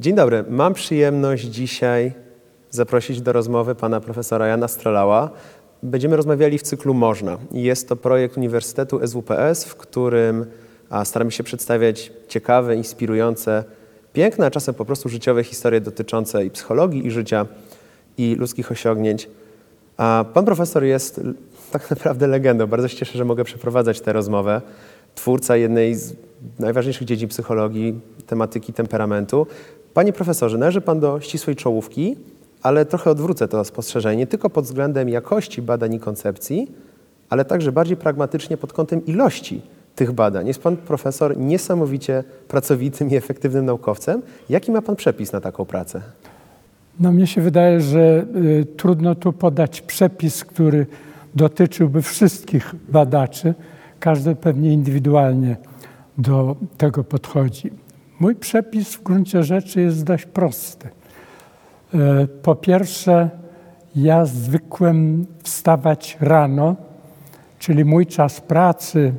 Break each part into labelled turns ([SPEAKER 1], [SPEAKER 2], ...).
[SPEAKER 1] Dzień dobry. Mam przyjemność dzisiaj zaprosić do rozmowy pana profesora Jana Strolała. Będziemy rozmawiali w cyklu Można. Jest to projekt Uniwersytetu SWPS, w którym staramy się przedstawiać ciekawe, inspirujące, piękne, a czasem po prostu życiowe historie dotyczące i psychologii, i życia, i ludzkich osiągnięć. A pan profesor jest tak naprawdę legendą. Bardzo się cieszę, że mogę przeprowadzać tę rozmowę. Twórca jednej z najważniejszych dziedzin psychologii, tematyki temperamentu. Panie profesorze, należy pan do ścisłej czołówki, ale trochę odwrócę to spostrzeżenie, nie tylko pod względem jakości badań i koncepcji, ale także bardziej pragmatycznie pod kątem ilości tych badań. Jest pan profesor niesamowicie pracowitym i efektywnym naukowcem. Jaki ma pan przepis na taką pracę?
[SPEAKER 2] No mnie się wydaje, że y, trudno tu podać przepis, który dotyczyłby wszystkich badaczy. Każdy pewnie indywidualnie do tego podchodzi. Mój przepis w gruncie rzeczy jest dość prosty. E, po pierwsze, ja zwykłem wstawać rano, czyli mój czas pracy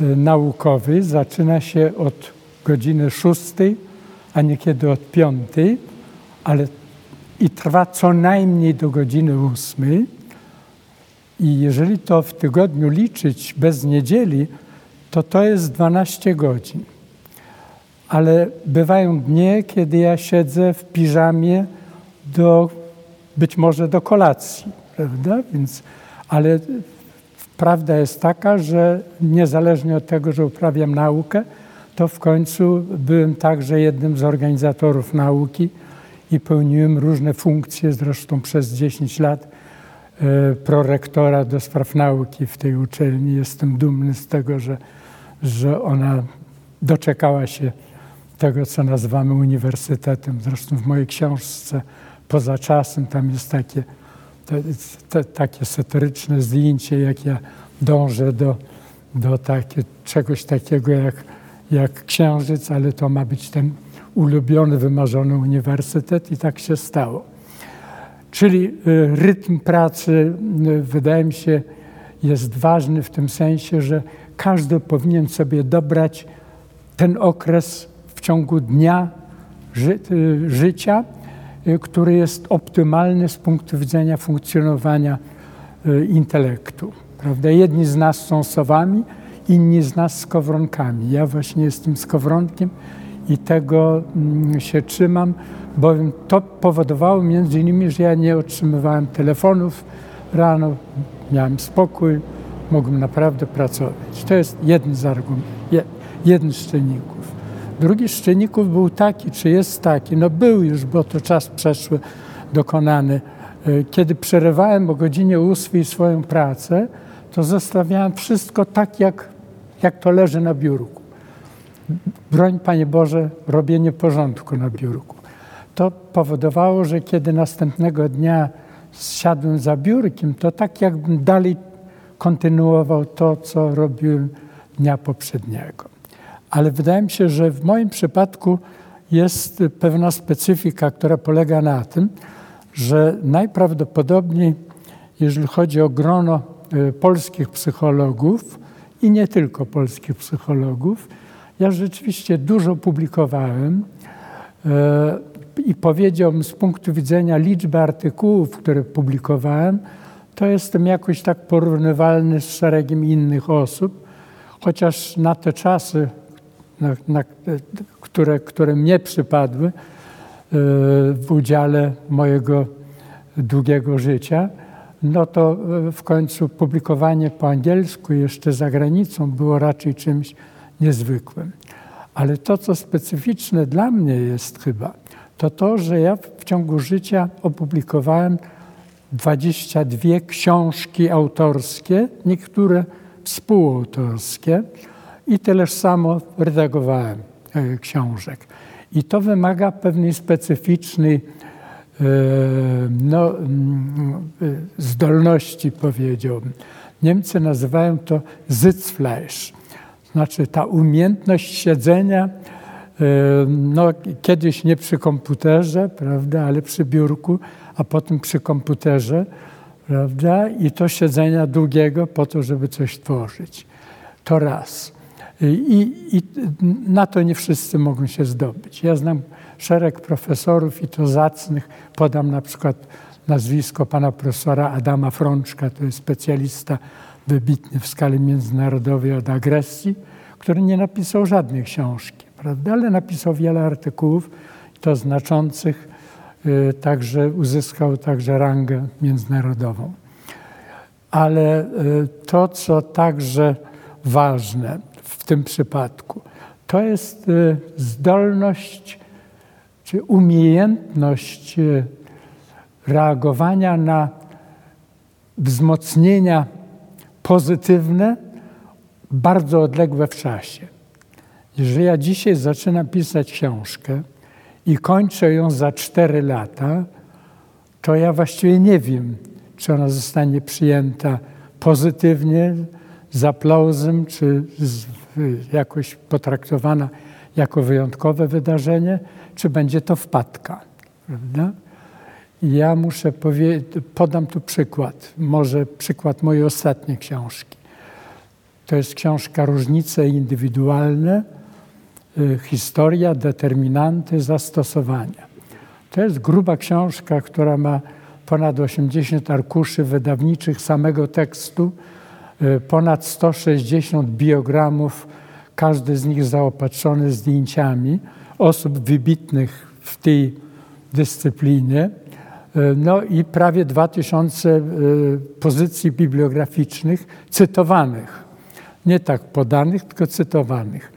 [SPEAKER 2] e, naukowy zaczyna się od godziny szóstej, a niekiedy od piątej, ale i trwa co najmniej do godziny ósmej. I jeżeli to w tygodniu liczyć bez niedzieli, to to jest 12 godzin. Ale bywają dnie, kiedy ja siedzę w piżamie do, być może do kolacji, prawda? Więc, ale prawda jest taka, że niezależnie od tego, że uprawiam naukę, to w końcu byłem także jednym z organizatorów nauki i pełniłem różne funkcje, zresztą przez 10 lat e, prorektora do spraw nauki w tej uczelni. Jestem dumny z tego, że, że ona doczekała się tego, co nazywamy uniwersytetem. Zresztą w mojej książce poza czasem tam jest takie, te, takie satyryczne zdjęcie, jak ja dążę do, do takie, czegoś takiego jak, jak księżyc, ale to ma być ten ulubiony, wymarzony uniwersytet i tak się stało. Czyli y, rytm pracy, y, wydaje mi się, jest ważny w tym sensie, że każdy powinien sobie dobrać ten okres ciągu dnia ży y, życia, który jest optymalny z punktu widzenia funkcjonowania intelektu. Prawda? Jedni z nas są sowami, inni z nas skowronkami. Ja właśnie jestem skowronkiem i tego mm, się trzymam, bowiem to powodowało między innymi, że ja nie otrzymywałem telefonów rano, miałem spokój, mogłem naprawdę pracować. To jest jeden z argumentów, jeden z czynników. Drugi z czynników był taki, czy jest taki, no był już, bo to czas przeszły dokonany. E, kiedy przerywałem o godzinie 8 swoją pracę, to zostawiałem wszystko tak, jak, jak to leży na biurku broń, Panie Boże, robienie porządku na biurku. To powodowało, że kiedy następnego dnia siadłem za biurkiem, to tak jakbym dalej kontynuował to, co robiłem dnia poprzedniego. Ale wydaje mi się, że w moim przypadku jest pewna specyfika, która polega na tym, że najprawdopodobniej, jeżeli chodzi o grono e, polskich psychologów i nie tylko polskich psychologów, ja rzeczywiście dużo publikowałem e, i powiedziałbym z punktu widzenia liczby artykułów, które publikowałem, to jestem jakoś tak porównywalny z szeregiem innych osób, chociaż na te czasy, na, na, które, które mnie przypadły e, w udziale mojego długiego życia, no to e, w końcu publikowanie po angielsku jeszcze za granicą było raczej czymś niezwykłym. Ale to, co specyficzne dla mnie jest chyba, to to, że ja w ciągu życia opublikowałem 22 książki autorskie, niektóre współautorskie i tyleż samo redagowałem e, książek. I to wymaga pewnej specyficznej e, no, mm, e, zdolności, powiedziałbym. Niemcy nazywają to Sitzfleisch znaczy ta umiejętność siedzenia, no kiedyś nie przy komputerze, prawda, ale przy biurku, a potem przy komputerze, prawda, i to siedzenia długiego po to, żeby coś tworzyć. To raz. I, I, na to nie wszyscy mogą się zdobyć. Ja znam szereg profesorów i to zacnych. Podam na przykład nazwisko pana profesora Adama Frączka, to jest specjalista wybitny w skali międzynarodowej od agresji, który nie napisał żadnej książki, prawda? ale napisał wiele artykułów, to znaczących, y, także uzyskał także rangę międzynarodową. Ale y, to, co także ważne w tym przypadku, to jest y, zdolność czy umiejętność reagowania na wzmocnienia pozytywne, bardzo odległe w czasie. Jeżeli ja dzisiaj zaczynam pisać książkę i kończę ją za cztery lata, to ja właściwie nie wiem, czy ona zostanie przyjęta pozytywnie, z aplauzem, czy z, jakoś potraktowana jako wyjątkowe wydarzenie, czy będzie to wpadka. Prawda? Ja muszę powiedzieć, podam tu przykład, może przykład mojej ostatniej książki. To jest książka Różnice indywidualne, y, historia, determinanty, zastosowania. To jest gruba książka, która ma ponad 80 arkuszy wydawniczych samego tekstu, ponad 160 biogramów, każdy z nich zaopatrzony zdjęciami osób wybitnych w tej dyscyplinie. E, no i prawie 2000 e, pozycji bibliograficznych cytowanych. Nie tak podanych, tylko cytowanych.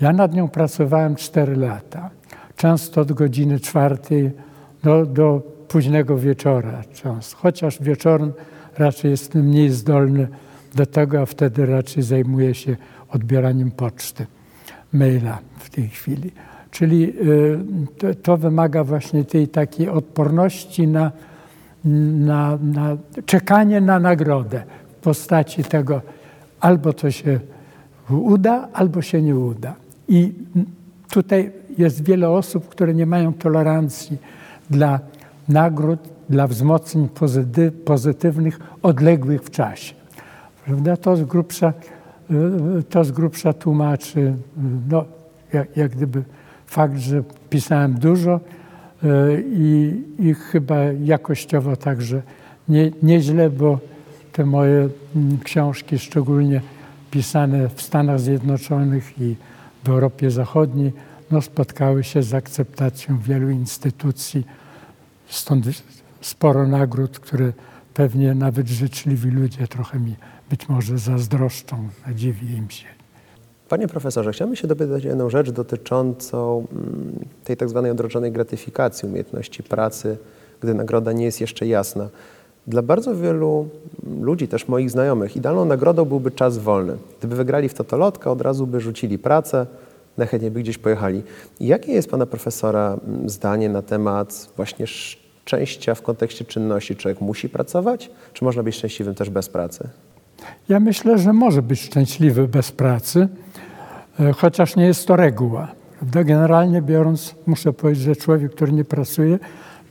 [SPEAKER 2] Ja nad nią pracowałem 4 lata. Często od godziny czwartej do, do późnego wieczora. Często. Chociaż wieczorem raczej jestem mniej zdolny do tego, a wtedy raczej zajmuję się odbieraniem poczty, maila w tej chwili. Czyli y, to, wymaga właśnie tej takiej odporności na, na, na czekanie na nagrodę w postaci tego albo to się uda, albo się nie uda. I tutaj jest wiele osób, które nie mają tolerancji dla nagród, dla wzmocnień pozytywnych, odległych w czasie. Prawda? To z grubsza, y, to z grubsza tłumaczy, no, jak, jak gdyby fakt, że pisałem dużo i, i chyba jakościowo także nie, nieźle, bo te moje mm, książki, szczególnie pisane w Stanach Zjednoczonych i w Europie Zachodniej, no, spotkały się z akceptacją wielu instytucji. Stąd sporo nagród, które pewnie nawet życzliwi ludzie trochę mi być może zazdroszczą, dziwi im się.
[SPEAKER 1] Panie profesorze, chciałbym się dopytać o jedną rzecz dotyczącą mm, tej tak zwanej odrodzonej gratyfikacji, umiejętności pracy, gdy nagroda nie jest jeszcze jasna. Dla bardzo wielu ludzi, też moich znajomych, idealną nagrodą byłby czas wolny. Gdyby wygrali w totolotka, od razu by rzucili pracę, najchętniej by gdzieś pojechali. Jakie jest pana profesora mm, zdanie na temat właśnie szczęścia w kontekście czynności? Człowiek musi pracować, czy można być szczęśliwym też bez pracy?
[SPEAKER 2] Ja myślę, że może być szczęśliwy bez pracy. E, chociaż nie jest to reguła. Generalnie biorąc, muszę powiedzieć, że człowiek, który nie pracuje,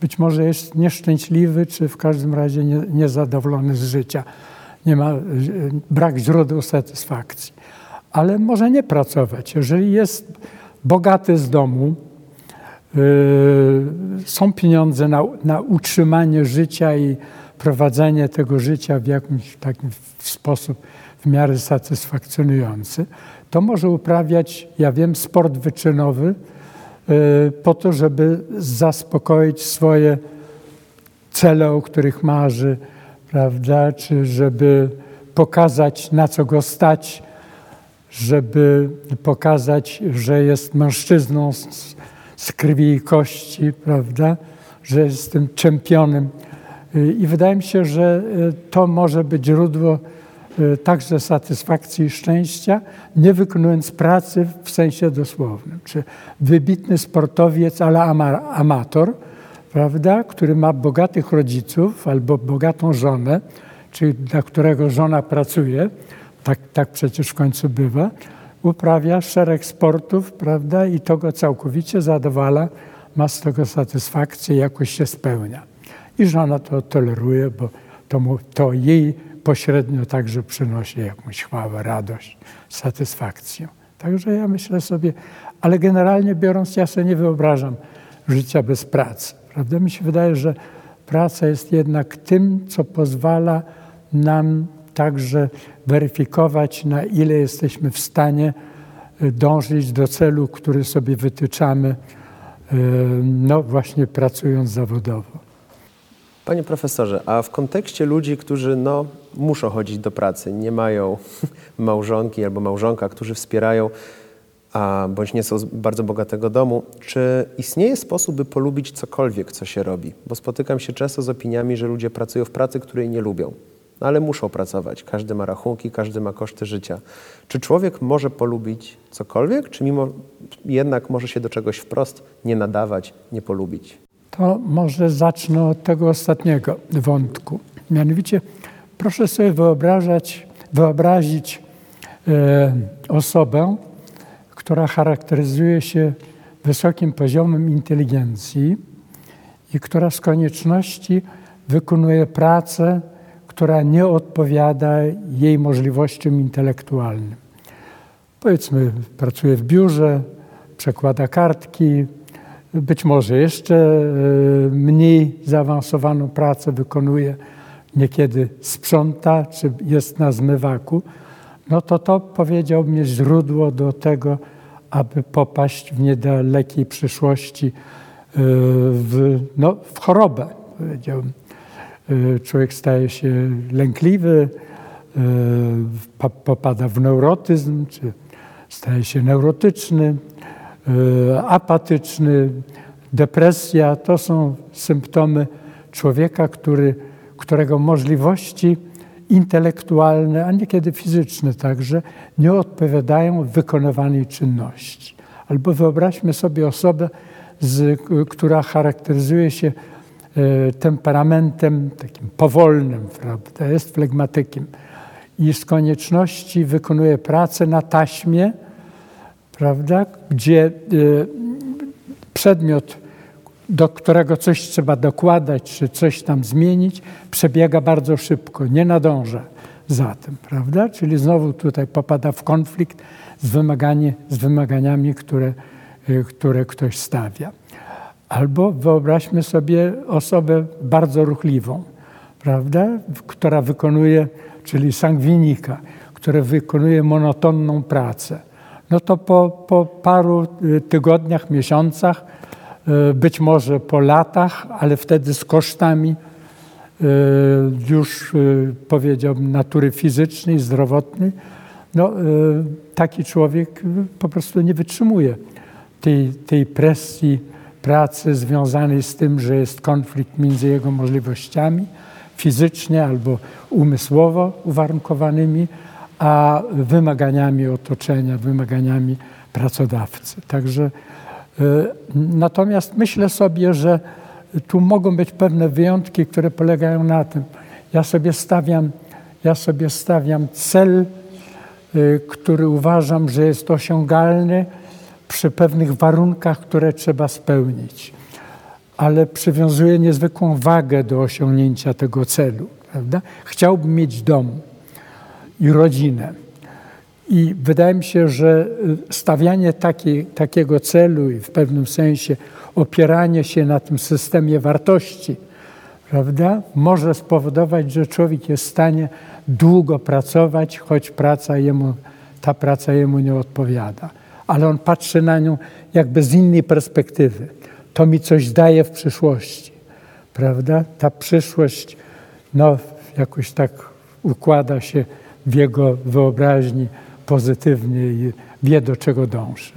[SPEAKER 2] być może jest nieszczęśliwy, czy w każdym razie nie, niezadowolony z życia. Nie ma e, brak źródeł satysfakcji. Ale może nie pracować. Jeżeli jest bogaty z domu, yy, są pieniądze na, na utrzymanie życia i prowadzenie tego życia w jakimś taki sposób w miarę satysfakcjonujący, to może uprawiać, ja wiem, sport wyczynowy y, po to, żeby zaspokoić swoje cele, o których marzy, prawda, czy żeby pokazać, na co go stać, żeby pokazać, że jest mężczyzną z, z krwi i kości, prawda, że jest tym czempionem. I wydaje mi się, że y, to może być źródło Y, także satysfakcji i szczęścia, nie wykonując pracy w sensie dosłownym. Czy wybitny sportowiec, ale amator, prawda, który ma bogatych rodziców albo bogatą żonę, czyli dla którego żona pracuje, tak, tak przecież w końcu bywa, uprawia szereg sportów, prawda, i to go całkowicie zadowala, ma z tego satysfakcję, jakoś się spełnia. I żona to toleruje, bo to, mu, to jej pośrednio także przynosi jakąś chwałę, radość, satysfakcję. Także ja myślę sobie, ale generalnie biorąc, ja sobie nie wyobrażam życia bez pracy. Prawda? Mi się wydaje, że praca jest jednak tym, co pozwala nam także weryfikować, na ile jesteśmy w stanie y, dążyć do celu, który sobie wytyczamy, y, no właśnie pracując zawodowo.
[SPEAKER 1] Panie profesorze, a w kontekście ludzi, którzy no, muszą chodzić do pracy, nie mają małżonki albo małżonka, którzy wspierają, a bądź nie są z bardzo bogatego domu, czy istnieje sposób, by polubić cokolwiek, co się robi? Bo spotykam się często z opiniami, że ludzie pracują w pracy, której nie lubią. No ale muszą pracować. Każdy ma rachunki, każdy ma koszty życia. Czy człowiek może polubić cokolwiek, czy mimo jednak może się do czegoś wprost nie nadawać, nie polubić?
[SPEAKER 2] To może zacznę od tego ostatniego wątku. Mianowicie proszę sobie wyobrażać, wyobrazić e, osobę, która charakteryzuje się wysokim poziomem inteligencji i która z konieczności wykonuje pracę, która nie odpowiada jej możliwościom intelektualnym. Powiedzmy, pracuje w biurze, przekłada kartki, być może jeszcze e, mniej zaawansowaną pracę wykonuje, niekiedy sprząta, czy jest na zmywaku, no to to powiedziałbym jest źródło do tego, aby popaść w niedalekiej przyszłości e, w, no, w chorobę, powiedziałbym. E, człowiek staje się lękliwy, popada w neurotyzm, czy staje się neurotyczny, apatyczny, depresja to są symptomy człowieka, który, którego możliwości intelektualne, a niekiedy fizyczne także, nie odpowiadają wykonywanej czynności. Albo wyobraźmy sobie osobę, z, która charakteryzuje się e, temperamentem takim powolnym, prawda? jest flegmatykiem i z konieczności wykonuje pracę na taśmie, prawda? gdzie y, przedmiot, do którego coś trzeba dokładać, czy coś tam zmienić, przebiega bardzo szybko, nie nadąża za tym, prawda? Czyli znowu tutaj popada w konflikt z, wymaganie, z wymaganiami, które, y, które ktoś stawia. Albo wyobraźmy sobie osobę bardzo ruchliwą, prawda? która wykonuje, czyli sangwinika, która wykonuje monotonną pracę no to po, po paru y, tygodniach, miesiącach, y, być może po latach, ale wtedy z kosztami y, już powiedziałbym natury fizycznej, zdrowotnej, no, taki człowiek po prostu nie wytrzymuje tej, tej presji pracy związanej z tym, że jest konflikt między jego możliwościami fizycznie albo umysłowo uwarunkowanymi, a wymaganiami otoczenia, wymaganiami pracodawcy. Także e, natomiast myślę sobie, że tu mogą być pewne wyjątki, które polegają na tym. Ja sobie stawiam, ja sobie stawiam cel, e, który uważam, że jest osiągalny przy pewnych warunkach, które trzeba spełnić. Ale przywiązuję niezwykłą wagę do osiągnięcia tego celu. Prawda? Chciałbym mieć dom i rodzinę. I wydaje mi się, że y, stawianie taki, takiego celu i w pewnym sensie opieranie się na tym systemie wartości, prawda, może spowodować, że człowiek jest w stanie długo pracować, choć praca jemu, ta praca jemu nie odpowiada. Ale on patrzy na nią jakby z innej perspektywy. To mi coś daje w przyszłości, prawda? Ta przyszłość, no, jakoś tak układa się w jego wyobraźni pozytywnie i wie, do czego dąży.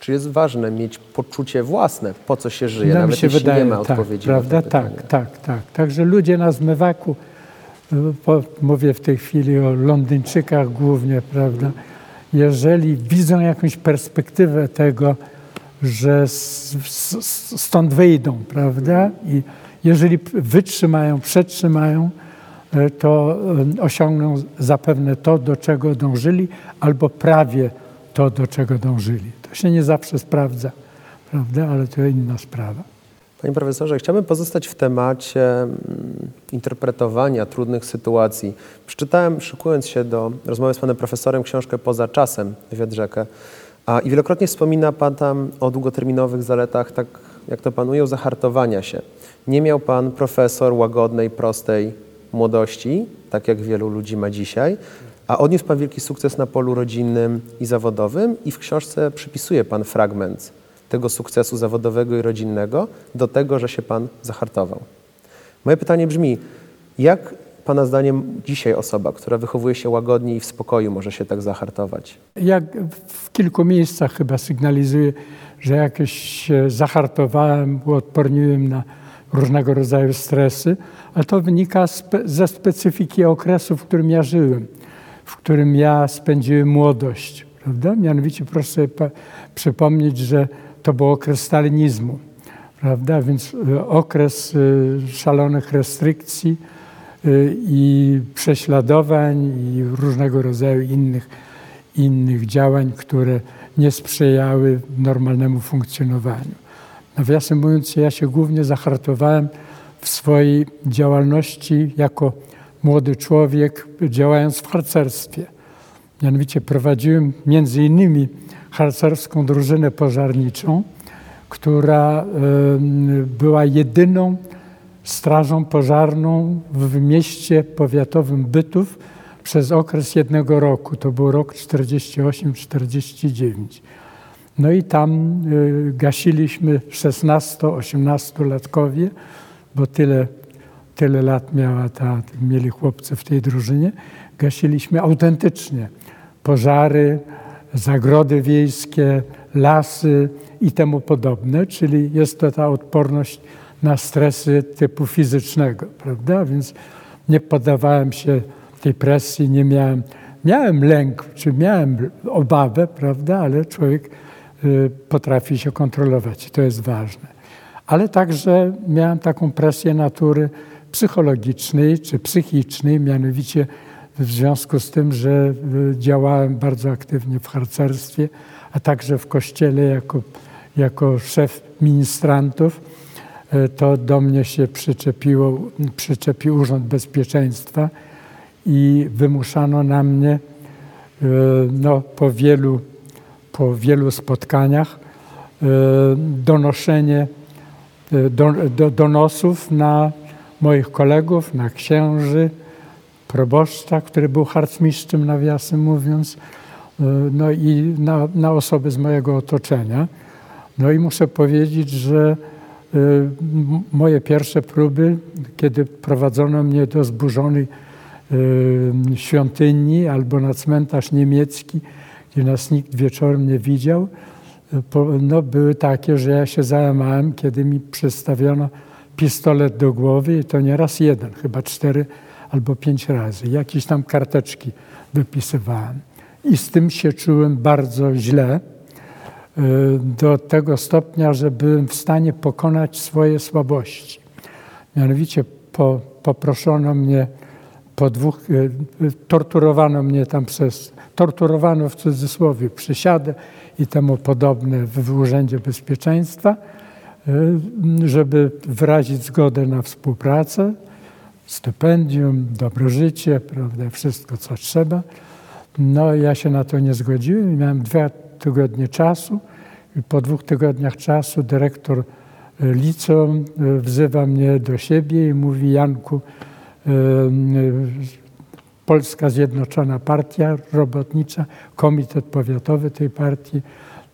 [SPEAKER 1] Czy jest ważne mieć poczucie własne, po co się żyje, Nam nawet się jeśli wydaje, nie ma tak, odpowiedzi
[SPEAKER 2] prawda?
[SPEAKER 1] na to
[SPEAKER 2] Tak, tak, tak. Także ludzie na zmywaku, mówię w tej chwili o Londyńczykach głównie, prawda? Jeżeli widzą jakąś perspektywę tego, że stąd wyjdą, prawda? I jeżeli wytrzymają, przetrzymają, to e, osiągną zapewne to, do czego dążyli, albo prawie to, do czego dążyli. To się nie zawsze sprawdza, prawda? ale to inna sprawa.
[SPEAKER 1] Panie profesorze, chciałbym pozostać w temacie mm, interpretowania trudnych sytuacji. Przeczytałem, szykując się do rozmowy z panem profesorem, książkę Poza czasem Wiedrzekę. A, I wielokrotnie wspomina pan tam o długoterminowych zaletach tak jak to pan ujął, zahartowania się. Nie miał pan profesor łagodnej, prostej młodości, tak jak wielu ludzi ma dzisiaj, a odniósł pan wielki sukces na polu rodzinnym i zawodowym i w książce przypisuje pan fragment tego sukcesu zawodowego i rodzinnego do tego, że się pan zahartował. Moje pytanie brzmi, jak Pana zdaniem dzisiaj osoba, która wychowuje się łagodnie i w spokoju może się tak zahartować?
[SPEAKER 2] Ja w kilku miejscach chyba sygnalizuję, że jakieś się zahartowałem, uodporniłem na różnego rodzaju stresy, ale to wynika spe ze specyfiki okresu, w którym ja żyłem, w którym ja spędziłem młodość. Prawda? Mianowicie proszę sobie przypomnieć, że to był okres stalinizmu, prawda? Więc y, okres y, szalonych restrykcji, Y, i prześladowań i różnego rodzaju innych, innych działań, które nie sprzyjały normalnemu funkcjonowaniu. Nawiasem mówiąc, ja się głównie zahartowałem w swojej działalności jako młody człowiek, działając w harcerstwie. Mianowicie prowadziłem między innymi harcerską drużynę pożarniczą, która była jedyną strażą pożarną w mieście powiatowym Bytów przez okres jednego roku. To był rok 48-49. No i tam y, gasiliśmy 16-18-latkowie, bo tyle, tyle lat miała ta, mieli chłopcy w tej drużynie. Gasiliśmy autentycznie pożary, zagrody wiejskie, lasy i temu podobne, czyli jest to ta odporność na stresy typu fizycznego, prawda? Więc nie poddawałem się tej presji, nie miałem, miałem lęk, czy miałem obawę, prawda? Ale człowiek potrafi się kontrolować to jest ważne. Ale także miałem taką presję natury psychologicznej czy psychicznej, mianowicie w związku z tym, że y, działałem bardzo aktywnie w harcerstwie, a także w kościele jako, jako szef ministrantów E, to do mnie się przyczepiło, przyczepił Urząd Bezpieczeństwa i wymuszano na mnie no, po, wielu, po wielu spotkaniach e, donoszenie do, do, donosów na moich kolegów, na księży, proboszcza, który był harcmistrzem, nawiasem mówiąc, no i na, na osoby z mojego otoczenia. No i muszę powiedzieć, że moje pierwsze próby, kiedy prowadzono mnie do zburzonej świątyni albo na cmentarz niemiecki, gdzie nas nikt wieczorem nie widział, y, no, były takie, że ja się załamałem, kiedy mi przedstawiono pistolet do głowy i to nie raz jeden, chyba cztery albo pięć razy. Jakieś tam karteczki wypisywałem. I z tym się czułem bardzo źle Y, do tego stopnia, że byłem w stanie pokonać swoje słabości. Mianowicie po, poproszono mnie po dwóch, y, y, torturowano mnie tam przez, torturowano w cudzysłowie, przysiadę i temu podobne w Urzędzie Bezpieczeństwa, żeby wyrazić zgodę na współpracę, stypendium, dobre życie, prawda, wszystko co trzeba. No ja się na to nie zgodziłem miałem dwa tygodnie czasu. I po dwóch tygodniach czasu dyrektor e, liceum e, wzywa mnie do siebie i mówi Janku, e, Polska Zjednoczona Partia Robotnicza, komitet powiatowy tej partii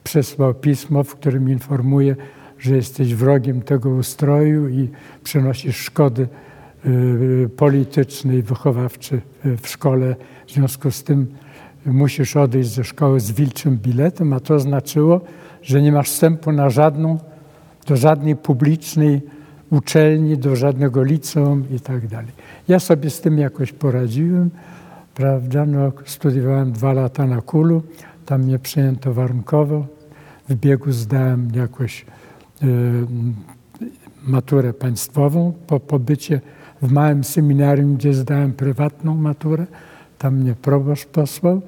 [SPEAKER 2] przesłał pismo, w którym informuje, że jesteś wrogiem tego ustroju i przynosisz szkody polityczne i wychowawcze w szkole. W związku z tym musisz odejść ze szkoły z wilczym biletem, a to znaczyło, że nie masz wstępu na żadną, do żadnej publicznej uczelni, do żadnego liceum i tak dalej. Ja sobie z tym jakoś poradziłem, prawda, no, studiowałem dwa lata na Kulu, tam mnie przyjęto warunkowo, w biegu zdałem jakoś y, maturę państwową po pobycie w małym seminarium, gdzie zdałem prywatną maturę, tam mnie proboszcz posłał.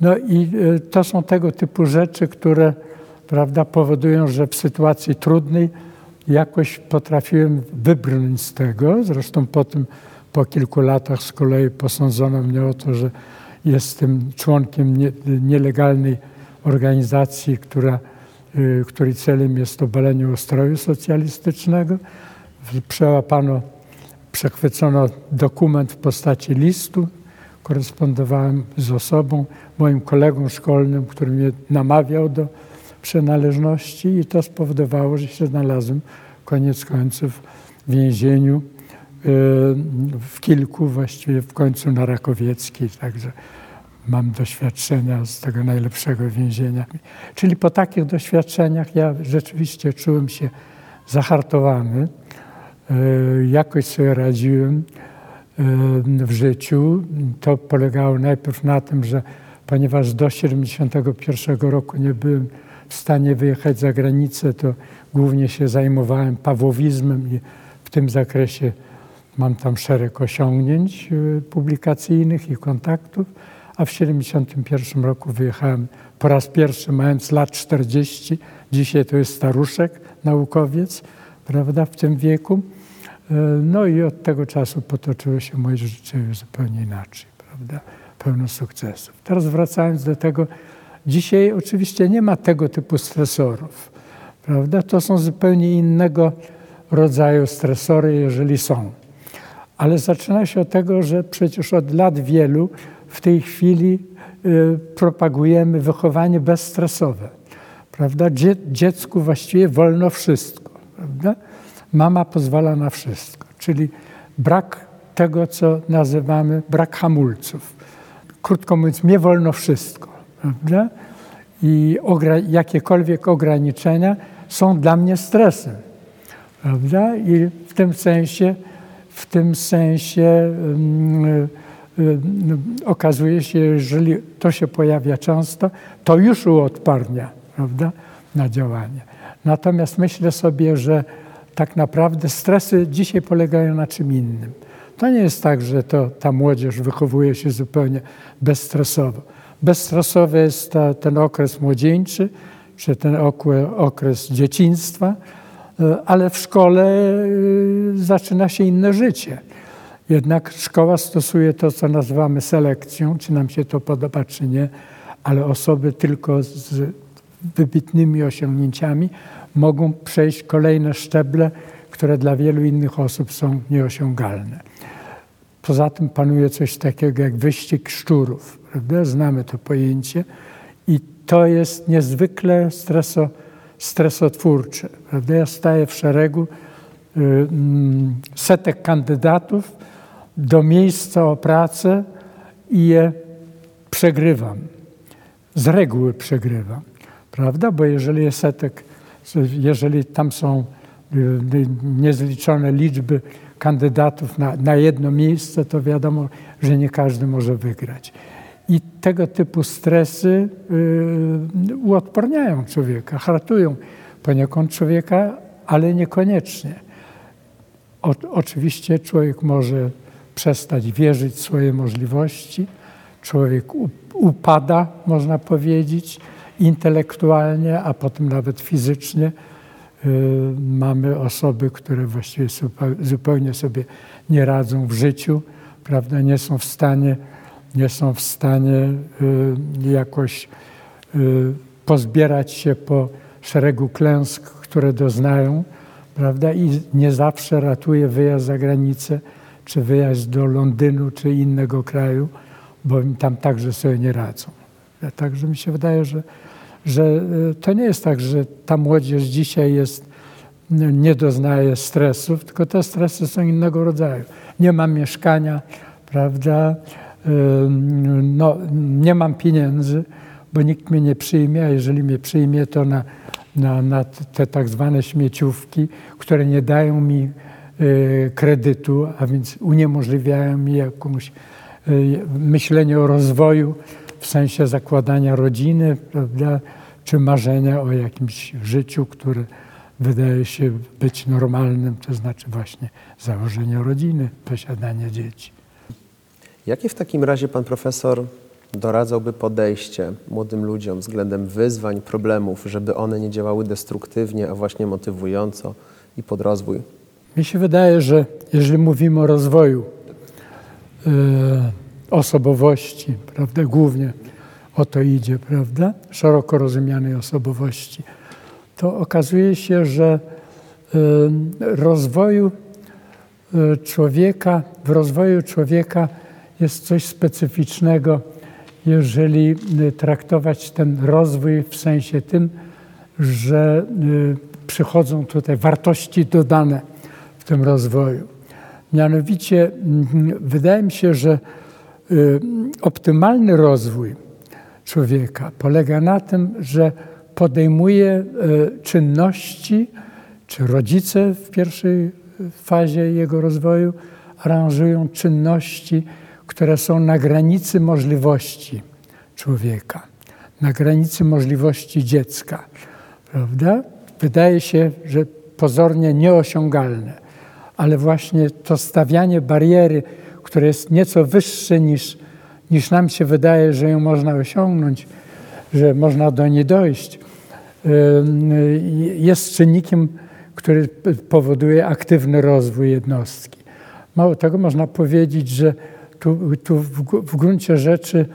[SPEAKER 2] No i e, to są tego typu rzeczy, które prawda, powodują, że w sytuacji trudnej jakoś potrafiłem wybrnąć z tego. Zresztą po kilku latach z kolei posądzono mnie o to, że jestem członkiem nie, nielegalnej organizacji, która y, której celem jest obalenie ustroju socjalistycznego. Przełapano, przechwycono dokument w postaci listu. Korespondowałem z osobą, moim kolegą szkolnym, który mnie namawiał do przynależności i to spowodowało, że się znalazłem koniec końców w więzieniu y, w kilku, właściwie w końcu na Rakowieckiej, także mam doświadczenia z tego najlepszego więzienia. Czyli po takich doświadczeniach ja rzeczywiście czułem się zahartowany, y, jakoś sobie radziłem y, w życiu. To polegało najpierw na tym, że ponieważ do 1971 roku nie byłem w stanie wyjechać za granicę, to głównie się zajmowałem pawłowizmem i w tym zakresie mam tam szereg osiągnięć y, publikacyjnych i kontaktów, a w 1971 roku wyjechałem po raz pierwszy, mając lat 40. Dzisiaj to jest staruszek, naukowiec, prawda, w tym wieku. Y, no i od tego czasu potoczyło się moje życie zupełnie inaczej, prawda, pełno sukcesów. Teraz wracając do tego, dzisiaj oczywiście nie ma tego typu stresorów prawda? To są zupełnie innego rodzaju stresory, jeżeli są. Ale zaczyna się od tego, że przecież od lat wielu w tej chwili y, propagujemy wychowanie bezstresowe. Prawda? Dzie dziecku właściwie wolno wszystko. Prawda? Mama pozwala na wszystko. Czyli brak tego, co nazywamy brak hamulców. Krótko mówiąc, mnie wolno wszystko. Prawda? I jakiekolwiek ograniczenia są dla mnie stresem. Prawda? I w tym sensie, w tym sensie um, um, okazuje się, jeżeli to się pojawia często, to już uodparnia prawda, na działanie. Natomiast myślę sobie, że tak naprawdę stresy dzisiaj polegają na czym innym. To nie jest tak, że to, ta młodzież wychowuje się zupełnie bezstresowo. Bezstresowy jest ta, ten okres młodzieńczy, czy ten okres dzieciństwa, e, ale w szkole e, zaczyna się inne życie. Jednak szkoła stosuje to, co nazywamy selekcją, czy nam się to podoba, czy nie, ale osoby tylko z wybitnymi osiągnięciami mogą przejść kolejne szczeble, które dla wielu innych osób są nieosiągalne. Poza tym panuje coś takiego jak wyścig szczurów. Prawda? Znamy to pojęcie i to jest niezwykle streso, stresotwórcze. Prawda? Ja staję w szeregu y, mm, setek kandydatów do miejsca o pracę i je przegrywam. Z reguły przegrywam, prawda? Bo jeżeli jest setek, jeżeli tam są y, niezliczone liczby kandydatów na, na jedno miejsce, to wiadomo, że nie każdy może wygrać. I tego typu stresy yy, uodporniają człowieka, hartują poniekąd człowieka, ale niekoniecznie. O, oczywiście człowiek może przestać wierzyć w swoje możliwości, człowiek upada, można powiedzieć, intelektualnie, a potem nawet fizycznie. Yy, mamy osoby, które właściwie zupełnie sobie nie radzą w życiu, prawda, nie są w stanie nie są w stanie y, jakoś y, pozbierać się po szeregu klęsk, które doznają, prawda? I nie zawsze ratuje wyjazd za granicę, czy wyjazd do Londynu, czy innego kraju, bo tam także sobie nie radzą. Także mi się wydaje, że, że y, to nie jest tak, że ta młodzież dzisiaj jest, nie doznaje stresów, tylko te stresy są innego rodzaju. Nie ma mieszkania, prawda? No, nie mam pieniędzy, bo nikt mnie nie przyjmie, a jeżeli mnie przyjmie, to na, na, na te tak zwane śmieciówki, które nie dają mi y, kredytu, a więc uniemożliwiają mi jakąś y, myślenie o rozwoju w sensie zakładania rodziny, prawda, czy marzenia o jakimś życiu, które wydaje się być normalnym, to znaczy właśnie założenie rodziny, posiadanie dzieci.
[SPEAKER 1] Jakie w takim razie pan profesor doradzałby podejście młodym ludziom względem wyzwań, problemów, żeby one nie działały destruktywnie, a właśnie motywująco i pod rozwój?
[SPEAKER 2] Mi się wydaje, że jeżeli mówimy o rozwoju e, osobowości, prawda, głównie o to idzie, prawda, szeroko rozumianej osobowości, to okazuje się, że rozwoju człowieka, w rozwoju człowieka jest coś specyficznego, jeżeli traktować ten rozwój w sensie tym, że przychodzą tutaj wartości dodane w tym rozwoju. Mianowicie wydaje mi się, że optymalny rozwój człowieka polega na tym, że podejmuje czynności, czy rodzice w pierwszej fazie jego rozwoju aranżują czynności, które są na granicy możliwości człowieka, na granicy możliwości dziecka. Prawda? Wydaje się, że pozornie nieosiągalne, ale właśnie to stawianie bariery, które jest nieco wyższe niż, niż nam się wydaje, że ją można osiągnąć, że można do niej dojść, jest czynnikiem, który powoduje aktywny rozwój jednostki. Mało tego, można powiedzieć, że tu, tu w, gruncie rzeczy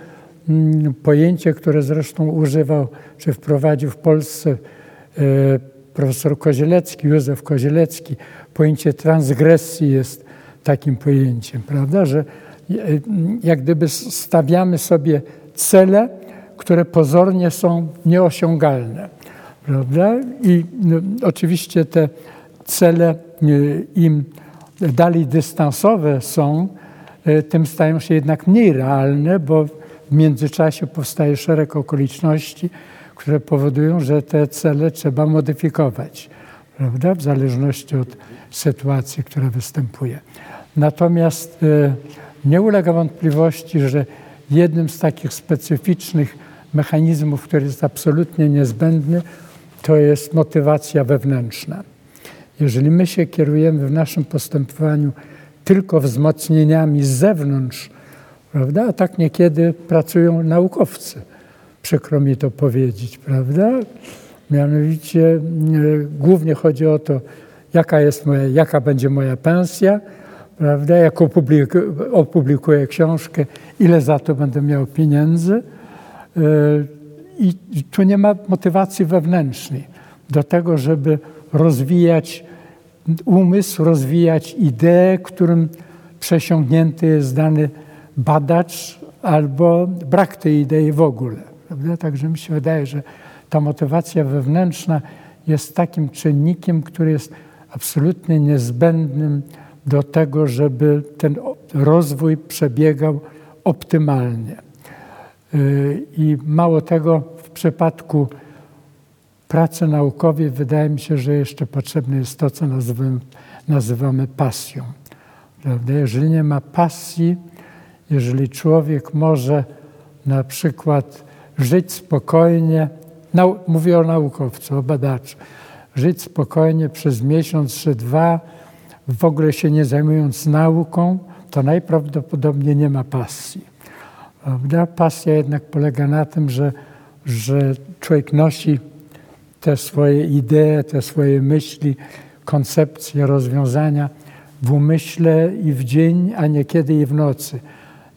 [SPEAKER 2] mm, pojęcie, które zresztą używał czy wprowadził w Polsce e, profesor Kozielecki, Józef Kozielecki, pojęcie transgresji jest takim pojęciem, prawda, że e, jak gdyby stawiamy sobie cele, które pozornie są nieosiągalne. Prawda? I no, oczywiście te cele y, im dalej dystansowe są, tym stają się jednak mniej realne, bo w międzyczasie powstaje szereg okoliczności, które powodują, że te cele trzeba modyfikować, prawda? w zależności od sytuacji, która występuje. Natomiast y, nie ulega wątpliwości, że jednym z takich specyficznych mechanizmów, który jest absolutnie niezbędny, to jest motywacja wewnętrzna. Jeżeli my się kierujemy w naszym postępowaniu tylko wzmocnieniami z zewnątrz, prawda, a tak niekiedy pracują naukowcy, przykro mi to powiedzieć, prawda? Mianowicie e, głównie chodzi o to, jaka, jest moja, jaka będzie moja pensja, prawda? Jak opublikuję, opublikuję książkę, ile za to będę miał pieniędzy. E, i tu nie ma motywacji wewnętrznej do tego, żeby rozwijać umysł, rozwijać ideę, którym przesiągnięty jest dany badacz albo brak tej idei w ogóle. Prawda? Także mi się wydaje, że ta motywacja wewnętrzna jest takim czynnikiem, który jest absolutnie niezbędnym do tego, żeby ten rozwój przebiegał optymalnie. Y, I mało tego, w przypadku pracy naukowej wydaje mi się, że jeszcze potrzebne jest to, co nazywamy, nazywamy pasją. Prawda? Jeżeli nie ma pasji, jeżeli człowiek może na przykład żyć spokojnie, nau, mówię o naukowcu, o badaczu, żyć spokojnie przez miesiąc czy dwa, w ogóle się nie zajmując nauką, to najprawdopodobniej nie ma pasji. Prawda? Pasja jednak polega na tym, że, że człowiek nosi te swoje idee, te swoje myśli, koncepcje, rozwiązania w umyśle i w dzień, a niekiedy i w nocy.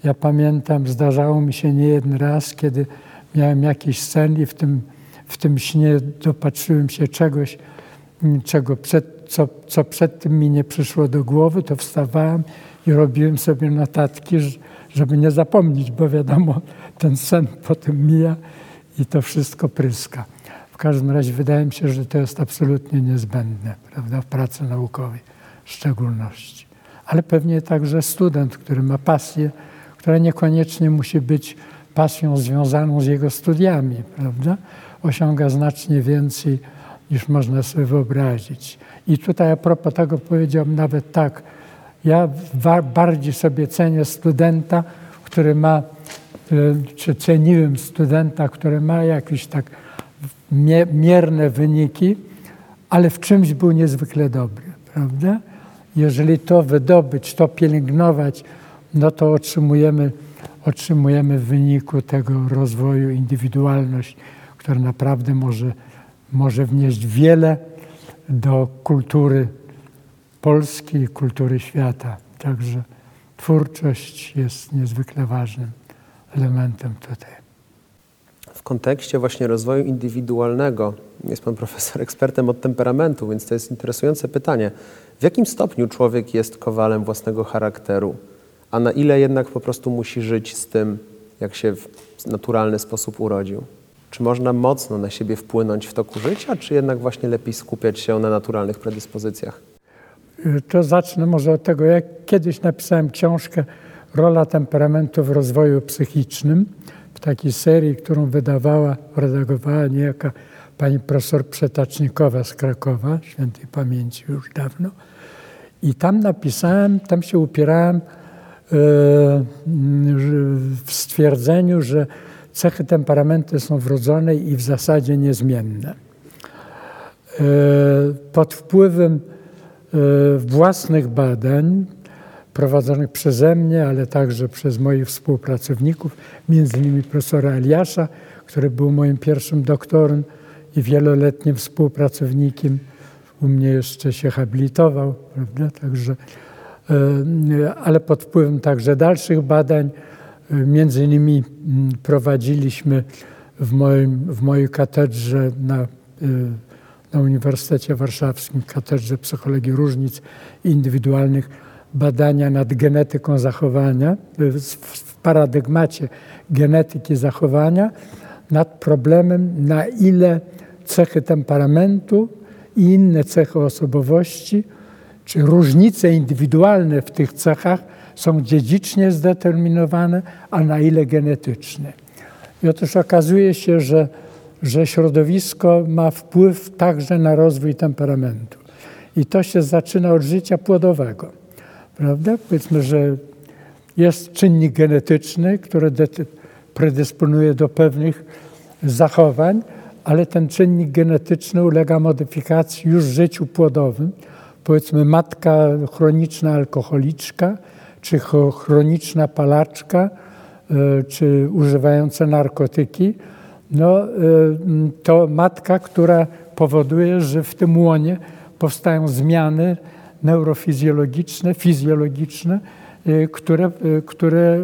[SPEAKER 2] Ja pamiętam, zdarzało mi się nie jeden raz, kiedy miałem jakiś sen i w tym, w tym śnie dopatrzyłem się czegoś, czego przed, co, co przed tym mi nie przyszło do głowy, to wstawałem i robiłem sobie notatki, żeby nie zapomnieć, bo wiadomo, ten sen potem mija i to wszystko pryska. W każdym razie wydaje mi się, że to jest absolutnie niezbędne prawda, w pracy naukowej w szczególności. Ale pewnie także student, który ma pasję, która niekoniecznie musi być pasją związaną z jego studiami, prawda, osiąga znacznie więcej niż można sobie wyobrazić. I tutaj a propos tego powiedziałbym nawet tak, ja bardziej sobie cenię studenta, który ma, e, czy ceniłem studenta, który ma jakieś tak mierne wyniki, ale w czymś był niezwykle dobry, prawda? Jeżeli to wydobyć, to pielęgnować, no to otrzymujemy, otrzymujemy w wyniku tego rozwoju indywidualność, która naprawdę może, może wnieść wiele do kultury Polski i kultury świata. Także twórczość jest niezwykle ważnym elementem tutaj.
[SPEAKER 1] W kontekście właśnie rozwoju indywidualnego jest pan profesor ekspertem od temperamentu, więc to jest interesujące pytanie. W jakim stopniu człowiek jest kowalem własnego charakteru, a na ile jednak po prostu musi żyć z tym, jak się w naturalny sposób urodził? Czy można mocno na siebie wpłynąć w toku życia, czy jednak właśnie lepiej skupiać się na naturalnych predyspozycjach?
[SPEAKER 2] To zacznę może od tego, jak kiedyś napisałem książkę Rola temperamentu w rozwoju psychicznym w takiej serii, którą wydawała, redagowała niejaka pani profesor Przetacznikowa z Krakowa, świętej pamięci już dawno. I tam napisałem, tam się upierałem e, w stwierdzeniu, że cechy temperamentu są wrodzone i w zasadzie niezmienne. E, pod wpływem e, własnych badań prowadzonych przeze mnie, ale także przez moich współpracowników, między innymi profesora Eliasza, który był moim pierwszym doktorem i wieloletnim współpracownikiem. U mnie jeszcze się habilitował, prawda? Także, e, ale pod wpływem także dalszych badań, e, między innymi prowadziliśmy w, moim, w mojej katedrze na, e, na Uniwersytecie Warszawskim, katedrze psychologii różnic indywidualnych, badania nad genetyką zachowania, w paradygmacie genetyki zachowania, nad problemem, na ile cechy temperamentu i inne cechy osobowości, czy różnice indywidualne w tych cechach są dziedzicznie zdeterminowane, a na ile genetyczne. I otóż okazuje się, że, że środowisko ma wpływ także na rozwój temperamentu. I to się zaczyna od życia płodowego. Prawda? Powiedzmy, że jest czynnik genetyczny, który predysponuje do pewnych zachowań, ale ten czynnik genetyczny ulega modyfikacji już w życiu płodowym. Powiedzmy matka chroniczna alkoholiczka, czy chroniczna palaczka, e, czy używająca narkotyki, no, e, to matka, która powoduje, że w tym łonie powstają zmiany neurofizjologiczne, fizjologiczne, e, które, które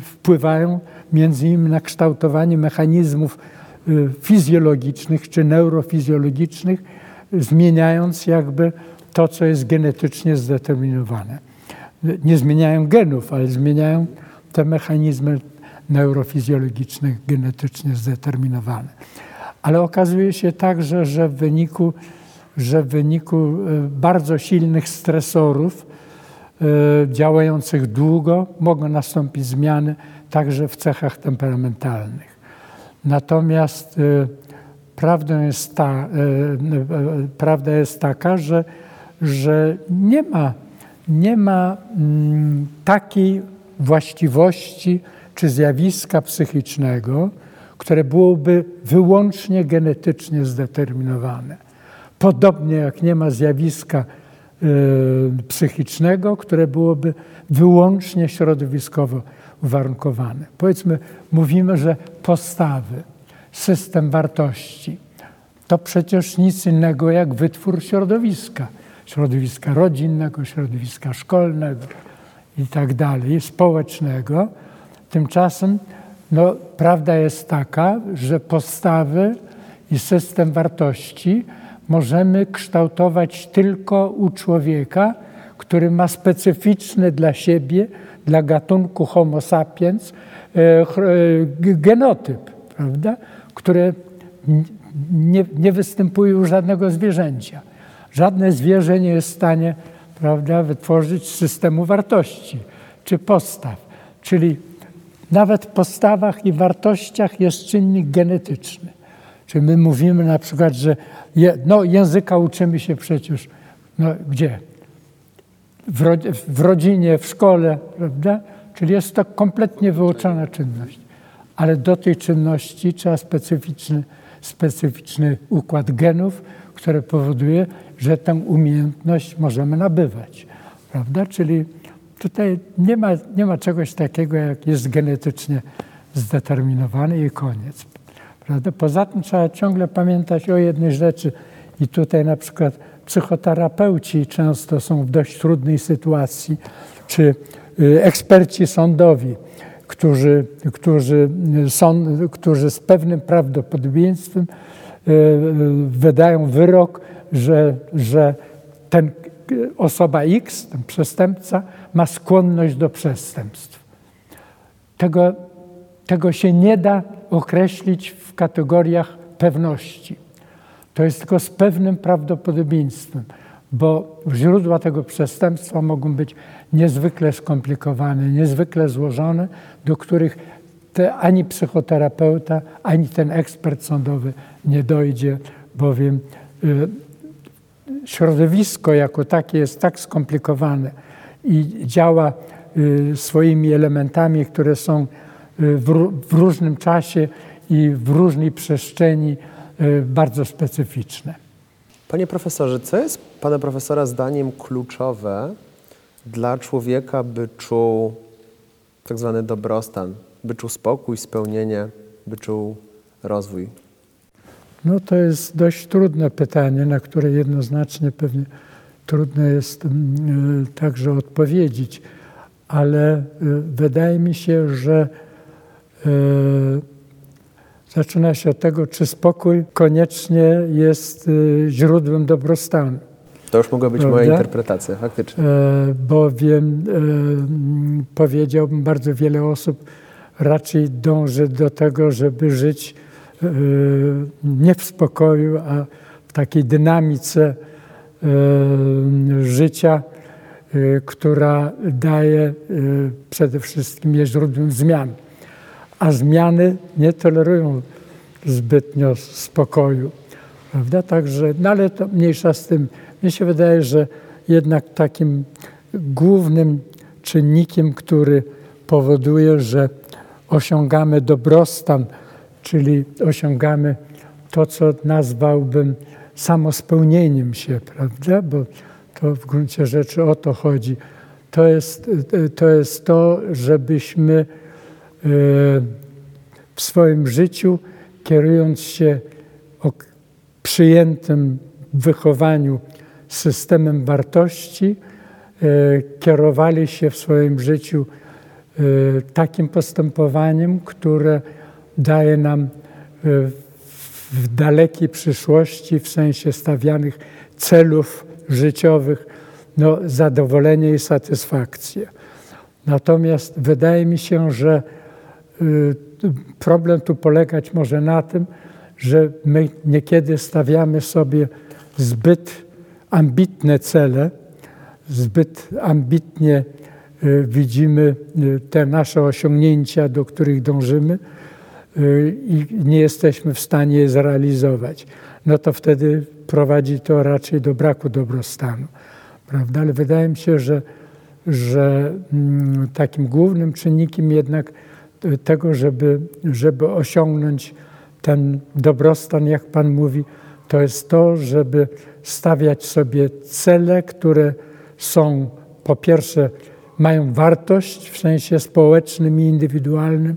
[SPEAKER 2] wpływają między innymi na kształtowanie mechanizmów Y, fizjologicznych czy neurofizjologicznych, zmieniając jakby to, co jest genetycznie zdeterminowane. Nie zmieniają genów, ale zmieniają te mechanizmy neurofizjologiczne, genetycznie zdeterminowane. Ale okazuje się także, że w wyniku, że w wyniku y, bardzo silnych stresorów y, działających długo mogą nastąpić zmiany także w cechach temperamentalnych. Natomiast y, prawdą jest ta, prawda jest taka, że, że nie ma, nie ma mm, takiej właściwości czy zjawiska psychicznego, które byłoby wyłącznie genetycznie zdeterminowane. Podobnie jak nie ma zjawiska psychicznego, które byłoby wyłącznie środowiskowo uwarunkowane. Powiedzmy, mówimy, że postawy, system wartości to przecież nic innego jak wytwór środowiska. Środowiska rodzinnego, środowiska szkolnego i tak dalej, społecznego. Tymczasem no, prawda jest taka, że postawy i system wartości możemy kształtować tylko u człowieka, który ma specyficzny dla siebie dla gatunku Homo sapiens e, e, genotyp, prawda, które nie, nie występuje u żadnego zwierzęcia. Żadne zwierzę nie jest w stanie prawda, wytworzyć systemu wartości czy postaw. Czyli nawet w postawach i wartościach jest czynnik genetyczny. Czy my mówimy na przykład, że je, no, języka uczymy się przecież, no gdzie? w, w rodzinie, w szkole, prawda? Czyli jest to kompletnie wyuczona czynność. Ale do tej czynności trzeba specyficzny, specyficzny układ genów, który powoduje, że tę umiejętność możemy nabywać. Prawda? Czyli tutaj nie ma, nie ma czegoś takiego, jak jest genetycznie zdeterminowany i koniec. Prawda? Poza tym trzeba ciągle pamiętać o jednej rzeczy i tutaj na przykład psychoterapeuci często są w dość trudnej sytuacji, czy y, eksperci sądowi, którzy, którzy, są, którzy z pewnym prawdopodobieństwem wydają wyrok, że, że ten osoba X, ten przestępca, ma skłonność do przestępstw. Tego, tego się nie da określić w kategoriach pewności. To jest tylko z pewnym prawdopodobieństwem, bo źródła tego przestępstwa mogą być niezwykle skomplikowane, niezwykle złożone, do których te, ani psychoterapeuta, ani ten ekspert sądowy nie dojdzie, bowiem y, środowisko jako takie jest tak skomplikowane i działa y, swoimi elementami, które są w, w różnym czasie i w różnej przestrzeni y, bardzo specyficzne.
[SPEAKER 1] Panie profesorze, co jest pana profesora zdaniem kluczowe dla człowieka, by czuł tak zwany dobrostan, by czuł spokój, spełnienie, by czuł rozwój?
[SPEAKER 2] No to jest dość trudne pytanie, na które jednoznacznie pewnie trudno jest mm, y, także odpowiedzieć, ale y, wydaje mi się, że y, zaczyna się od tego, czy spokój koniecznie jest źródłem dobrostanu.
[SPEAKER 1] To już mogła być Prawda? moja interpretacja, faktycznie. E,
[SPEAKER 2] bowiem e, powiedziałbym, bardzo wiele osób raczej dąży do tego, żeby żyć e, nie w spokoju, a w takiej dynamice życia, która daje przede wszystkim jest źródłem zmian. A zmiany nie tolerują zbytnio spokoju. Prawda? Także, no ale to mniejsza z tym. Mnie się wydaje, że jednak takim głównym czynnikiem, który powoduje, że osiągamy dobrostan, czyli osiągamy to, co nazwałbym samospełnieniem się, prawda? Bo to w gruncie rzeczy o to chodzi. To jest to, jest to żebyśmy w swoim życiu, kierując się przyjętym wychowaniu systemem wartości, e, kierowali się w swoim życiu e, takim postępowaniem, które daje nam e, w dalekiej przyszłości, w sensie stawianych celów życiowych, no, zadowolenie i satysfakcję. Natomiast wydaje mi się, że problem tu polegać może na tym, że my niekiedy stawiamy sobie zbyt ambitne cele, zbyt ambitnie y, widzimy y, te nasze osiągnięcia, do których dążymy y, i nie jesteśmy w stanie je zrealizować. No to wtedy prowadzi to raczej do braku dobrostanu. Prawda? Ale wydaje mi się, że, że mm, takim głównym czynnikiem jednak tego, żeby, żeby osiągnąć ten dobrostan, jak Pan mówi, to jest to, żeby stawiać sobie cele, które są po pierwsze mają wartość w sensie społecznym i indywidualnym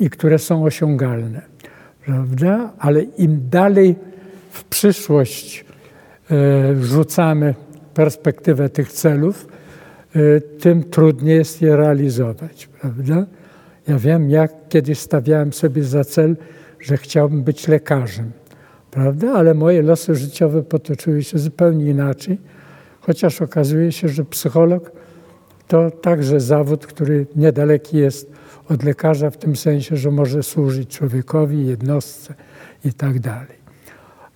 [SPEAKER 2] i które są osiągalne. Prawda? Ale im dalej w przyszłość e, rzucamy perspektywę tych celów, e, tym trudniej jest je realizować. Prawda? Ja wiem, jak kiedyś stawiałem sobie za cel, że chciałbym być lekarzem prawda? Ale moje losy życiowe potoczyły się zupełnie inaczej, chociaż okazuje się, że psycholog to także zawód, który niedaleki jest od lekarza w tym sensie, że może służyć człowiekowi, jednostce i tak dalej.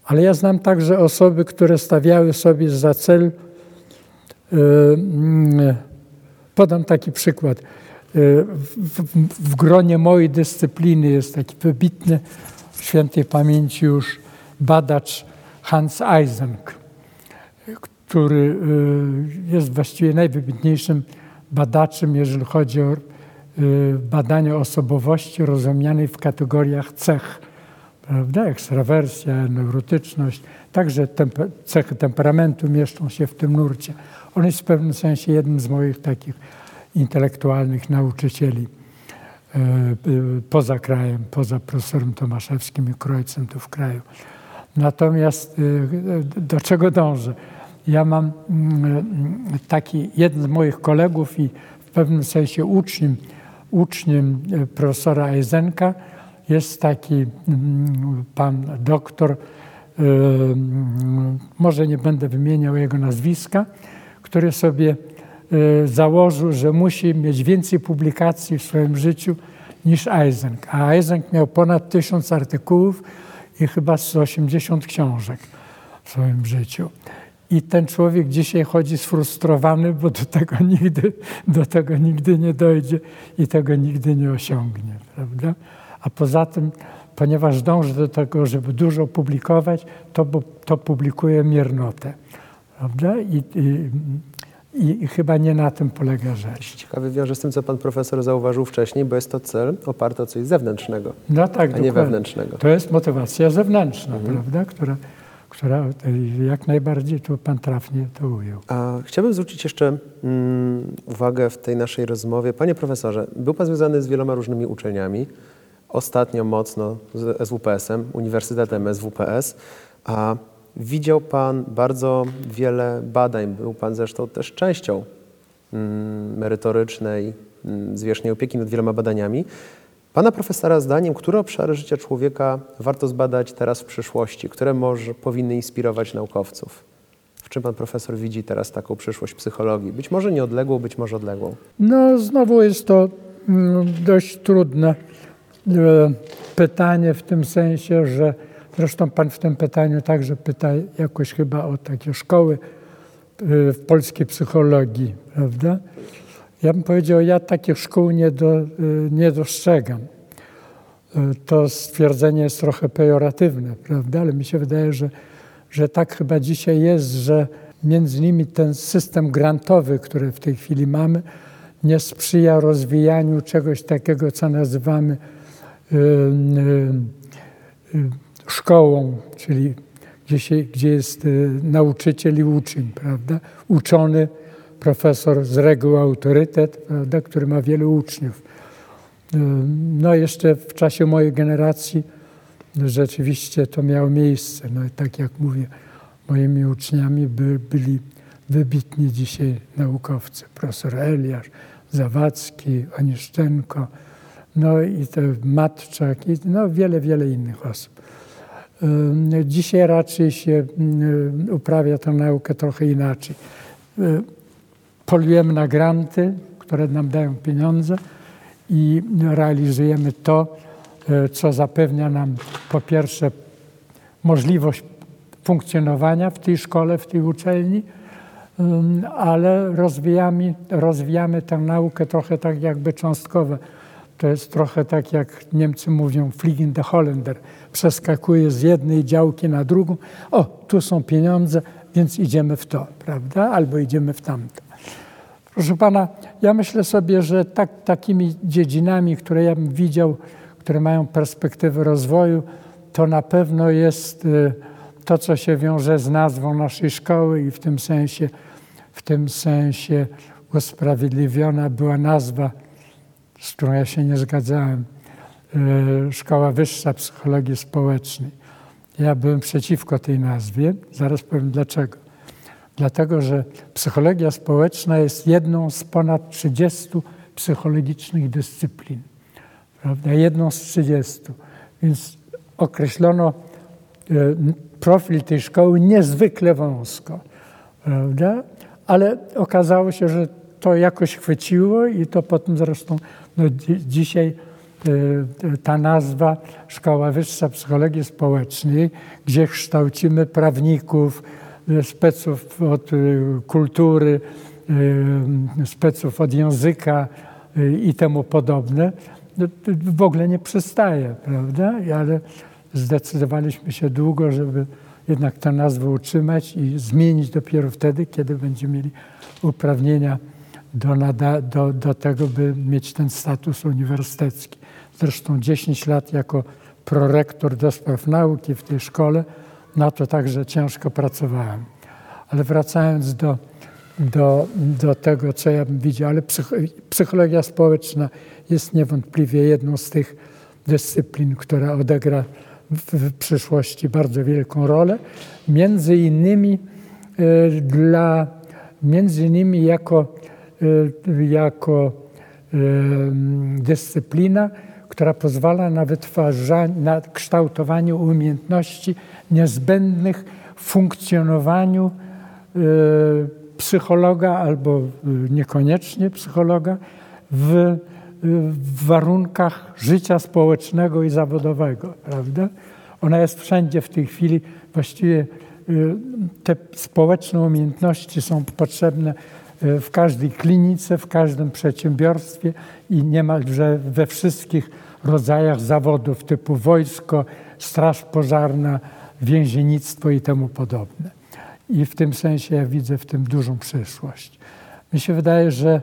[SPEAKER 2] Ale ja znam także osoby, które stawiały sobie za cel, yy, podam taki przykład. Yy, w, w, w gronie mojej dyscypliny jest taki wybitny, świętej pamięci już badacz Hans Eisenk, który y, jest właściwie najwybitniejszym badaczem, jeżeli chodzi o y, badanie osobowości rozumianej w kategoriach cech. Prawda? Ekstrawersja, neurotyczność, także temper cechy temperamentu mieszczą się w tym nurcie. On jest w pewnym sensie jednym z moich takich intelektualnych nauczycieli y, poza krajem, poza profesorem Tomaszewskim i Krojcem tu w kraju. Natomiast y, do czego dążę? Ja mam mm, taki, jeden z moich kolegów i w pewnym sensie uczniem, uczniem profesora Eisenka jest taki mm, pan doktor może nie będę wymieniał jego nazwiska, który sobie założył, że musi mieć więcej publikacji w swoim życiu niż Eisenk. A Eisenk miał ponad tysiąc artykułów i chyba 180 książek w swoim życiu. I ten człowiek dzisiaj chodzi sfrustrowany, bo do tego nigdy, do tego nigdy nie dojdzie i tego nigdy nie osiągnie. Prawda? A poza tym, ponieważ dąży do tego, żeby dużo publikować, to, to publikuje miernotę. Prawda? I, i, i, chyba nie na tym polega rzecz.
[SPEAKER 1] Ciekawy wiąże z tym, co pan profesor zauważył wcześniej, bo jest to cel oparty o coś zewnętrznego,
[SPEAKER 2] no tak,
[SPEAKER 1] a nie wewnętrznego.
[SPEAKER 2] To jest motywacja zewnętrzna, mhm. prawda? Która, która jak najbardziej tu pan trafnie to ujął.
[SPEAKER 1] A chciałbym zwrócić jeszcze mm, uwagę w tej naszej rozmowie. Panie profesorze, był pan związany z wieloma różnymi uczelniami, ostatnio mocno z SWPS-em, Uniwersytetem SWPS, a widział pan bardzo wiele badań, był pan zresztą też częścią mm, merytorycznej, mm, zwierzchniej opieki nad wieloma badaniami. Pana profesora zdaniem, które obszary życia człowieka warto zbadać teraz w przyszłości, które może powinny inspirować naukowców? W czym pan profesor widzi teraz taką przyszłość psychologii? Być może nieodległą, być może odległą.
[SPEAKER 2] No, znowu jest to mm, dość trudne e, pytanie w tym sensie, że zresztą pan w tym pytaniu także pyta jakoś chyba o takie szkoły e, w polskiej psychologii, prawda? Ja bym powiedział, ja takich szkół nie, do, y, nie dostrzegam. Y, to stwierdzenie jest trochę pejoratywne, prawda? Ale mi się wydaje, że, że tak chyba dzisiaj jest, że między innymi ten system grantowy, który w tej chwili mamy, nie sprzyja rozwijaniu czegoś takiego, co nazywamy y, szkołą, czyli gdzie, się, gdzie jest nauczyciel i uczeń, prawda? Uczony profesor z reguły autorytet, prawda, który ma wielu uczniów. No jeszcze w czasie mojej generacji rzeczywiście to miało miejsce. No tak jak mówię, moimi uczniami by, byli wybitni dzisiaj naukowcy. Profesor Eliasz, Zawadzki, Oniszczenko, no i to Matczak, i no wiele, wiele innych osób. Dzisiaj raczej się uprawia tę naukę trochę inaczej polujemy na granty, które nam dają pieniądze i realizujemy to, e, co zapewnia nam po pierwsze możliwość funkcjonowania w tej szkole, w tej uczelni, ale rozwijamy, rozwijamy tę naukę trochę tak jakby cząstkowo. To jest trochę tak, jak Niemcy mówią, fliegen de Holländer. Przeskakuje z jednej działki na drugą. O, tu są pieniądze, więc idziemy w to, prawda? Albo idziemy w tamto. Proszę Pana, ja myślę sobie, że tak, takimi dziedzinami, które ja bym widział, które mają perspektywę rozwoju, to na pewno jest y, to, co się wiąże z nazwą naszej szkoły i w tym sensie, w tym sensie usprawiedliwiona była nazwa, z którą ja się nie zgadzałem, y, Szkoła Wyższa Psychologii Społecznej. Ja byłem przeciwko tej nazwie, zaraz powiem dlaczego. Dlatego, że psychologia społeczna jest jedną z ponad 30 psychologicznych dyscyplin. Prawda? Jedną z 30. Więc określono e, profil tej szkoły niezwykle wąsko. Prawda? Ale okazało się, że to jakoś chwyciło i to potem zresztą no, dzisiaj e, ta nazwa Szkoła Wyższa Psychologii Społecznej, gdzie kształcimy prawników, speców od kultury, speców od języka i temu podobne, no, w ogóle nie przystaje, prawda? Ale zdecydowaliśmy się długo, żeby jednak tę nazwę utrzymać i zmienić dopiero wtedy, kiedy będziemy mieli uprawnienia do, do, do tego, by mieć ten status uniwersytecki. Zresztą 10 lat jako prorektor do spraw nauki w tej szkole na to także ciężko pracowałem. Ale wracając do, do, do tego, co ja bym widział, ale psychologia społeczna jest niewątpliwie jedną z tych dyscyplin, która odegra w, przyszłości bardzo wielką rolę. Między innymi y, dla, między innymi jako, jako y, dyscyplina, która pozwala na na kształtowanie umiejętności niezbędnych funkcjonowaniu y, psychologa albo y, niekoniecznie psychologa w, y, w warunkach życia społecznego i zawodowego, prawda? Ona jest wszędzie w tej chwili, właściwie te społeczne umiejętności są potrzebne w każdej klinice, w każdym przedsiębiorstwie i niemalże we wszystkich rodzajach zawodów typu wojsko, straż pożarna, więziennictwo i temu podobne. I w tym sensie ja widzę w tym dużą przyszłość. Mi się wydaje, że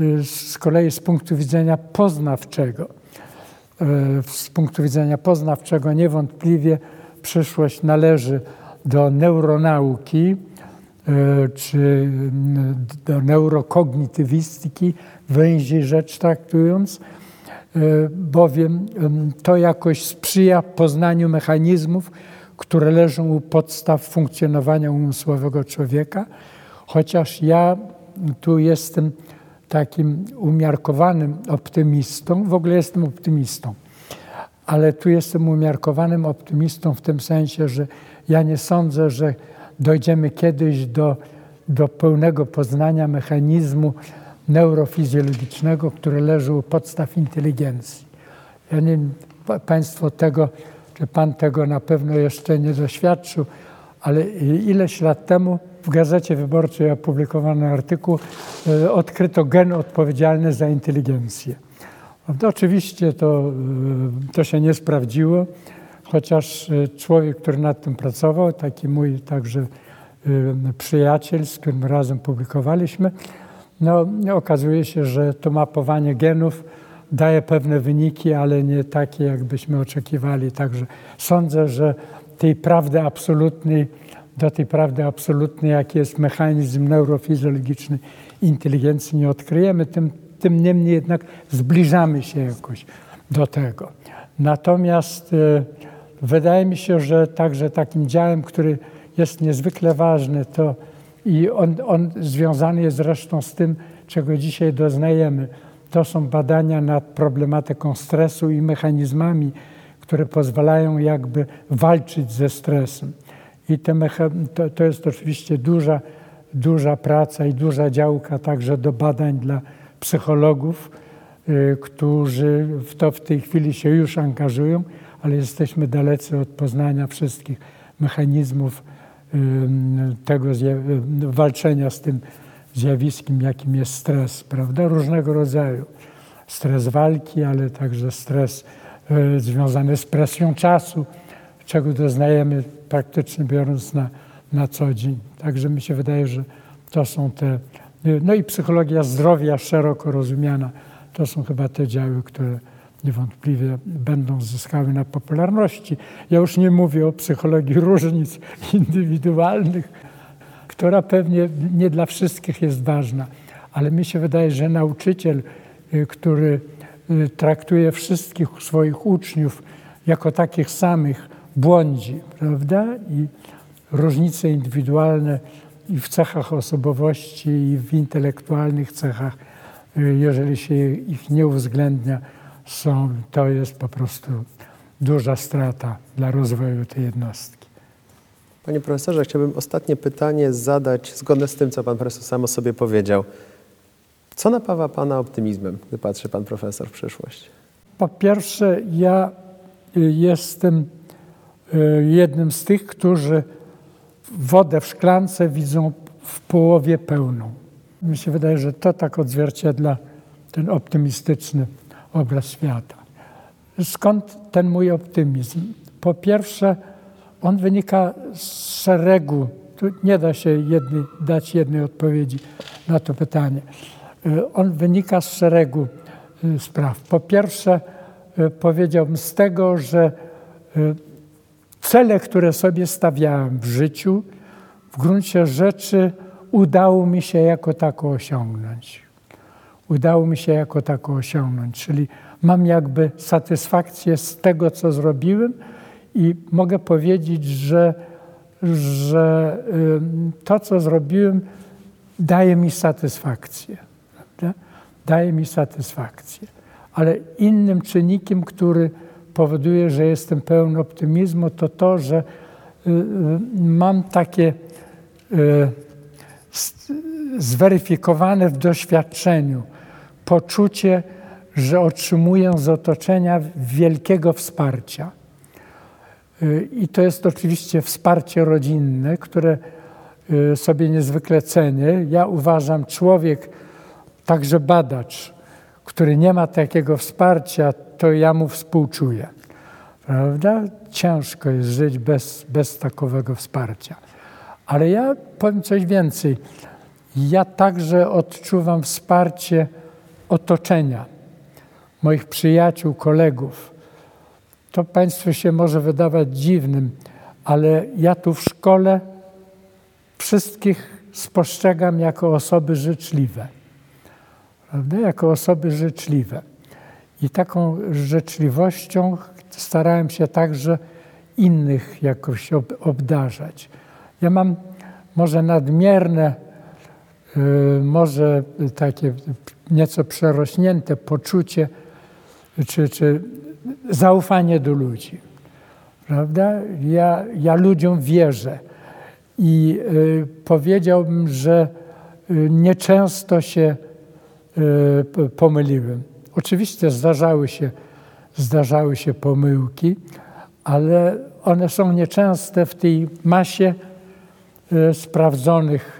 [SPEAKER 2] y, z kolei z punktu widzenia poznawczego, y, z punktu widzenia poznawczego niewątpliwie przyszłość należy do neuronauki, y, czy do neurokognitywistyki, węziej rzecz traktując, bowiem to jakoś sprzyja poznaniu mechanizmów, które leżą u podstaw funkcjonowania umysłowego człowieka, chociaż ja tu jestem takim umiarkowanym optymistą, w ogóle jestem optymistą, ale tu jestem umiarkowanym optymistą w tym sensie, że ja nie sądzę, że dojdziemy kiedyś do, do pełnego poznania mechanizmu neurofizjologicznego, który leży u podstaw inteligencji. Ja nie, Państwo tego że Pan tego na pewno jeszcze nie doświadczył, ale ileś lat temu w Gazecie Wyborczej opublikowano artykuł e, Odkryto gen odpowiedzialny za inteligencję. No oczywiście to, e, to się nie sprawdziło, chociaż e, człowiek, który nad tym pracował, taki mój także przyjaciel, z którym razem publikowaliśmy, no, okazuje się, że to mapowanie genów daje pewne wyniki, ale nie takie, jakbyśmy oczekiwali. Także sądzę, że tej prawdy absolutnej, do tej prawdy absolutnej, jaki jest mechanizm neurofizjologiczny inteligencji, nie odkryjemy. Tym, tym niemniej jednak zbliżamy się jakoś do tego. Natomiast e, wydaje mi się, że także takim działem, który jest niezwykle ważny, to i on, on związany jest zresztą z tym, czego dzisiaj doznajemy, to są badania nad problematyką stresu i mechanizmami, które pozwalają jakby walczyć ze stresem. I te to, to jest oczywiście duża, duża praca i duża działka także do badań dla psychologów, y, którzy w to w tej chwili się już angażują, ale jesteśmy dalecy od poznania wszystkich mechanizmów tego walczenia z tym zjawiskiem, jakim jest stres, prawda? Różnego rodzaju. Stres walki, ale także stres y, związany z presją czasu, czego doznajemy praktycznie biorąc na, na co dzień. Także mi się wydaje, że to są te. Y, no i psychologia zdrowia szeroko rozumiana, to są chyba te działy, które niewątpliwie będą zyskały na popularności. Ja już nie mówię o psychologii różnic indywidualnych, która pewnie nie dla wszystkich jest ważna, ale mi się wydaje, że nauczyciel, y, który y, traktuje wszystkich swoich uczniów jako takich samych, błądzi, prawda? I różnice indywidualne i w cechach osobowości, i w intelektualnych cechach, y, jeżeli się ich nie uwzględnia, są, to jest po prostu duża strata dla rozwoju tej jednostki.
[SPEAKER 1] Panie profesorze, chciałbym ostatnie pytanie zadać zgodne z tym, co pan profesor sam o sobie powiedział. Co napawa pana optymizmem, gdy patrzy pan profesor w przyszłość?
[SPEAKER 2] Po pierwsze, ja y, jestem y, jednym z tych, którzy wodę w szklance widzą w połowie pełną. Mi się wydaje, że to tak odzwierciedla ten optymistyczny obraz świata. Skąd ten mój optymizm? Po pierwsze, on wynika z szeregu, tu nie da się jednej, dać jednej odpowiedzi na to pytanie. Y, on wynika z szeregu y, spraw. Po pierwsze, y, powiedziałbym z tego, że cele, które sobie stawiałem w życiu, w gruncie rzeczy udało mi się jako tako osiągnąć. Udało mi się jako tako osiągnąć, czyli mam jakby satysfakcję z tego, co zrobiłem, i mogę powiedzieć, że, że to, co zrobiłem, daje mi satysfakcję. Prawda? Daje mi satysfakcję. Ale innym czynnikiem, który powoduje, że jestem pełen optymizmu, to to, że y, y, mam takie y, zweryfikowane w doświadczeniu poczucie, że otrzymuję z otoczenia wielkiego wsparcia. I to jest oczywiście wsparcie rodzinne, które sobie niezwykle cenię. Ja uważam, człowiek, także badacz, który nie ma takiego wsparcia, to ja mu współczuję. Prawda? Ciężko jest żyć bez, bez takowego wsparcia. Ale ja powiem coś więcej. Ja także odczuwam wsparcie otoczenia, moich przyjaciół, kolegów. To Państwu się może wydawać dziwnym, ale ja tu w szkole wszystkich spostrzegam jako osoby życzliwe. Prawda? Jako osoby życzliwe. I taką życzliwością starałem się także innych jakoś obdarzać. Ja mam może nadmierne, y, może takie nieco przerośnięte poczucie czy, czy zaufanie do ludzi. Prawda? Ja, ja ludziom wierzę i y, powiedziałbym, że y, nieczęsto się pomyliłem. Oczywiście zdarzały się, zdarzały się pomyłki, ale one są nieczęste w tej masie e, sprawdzonych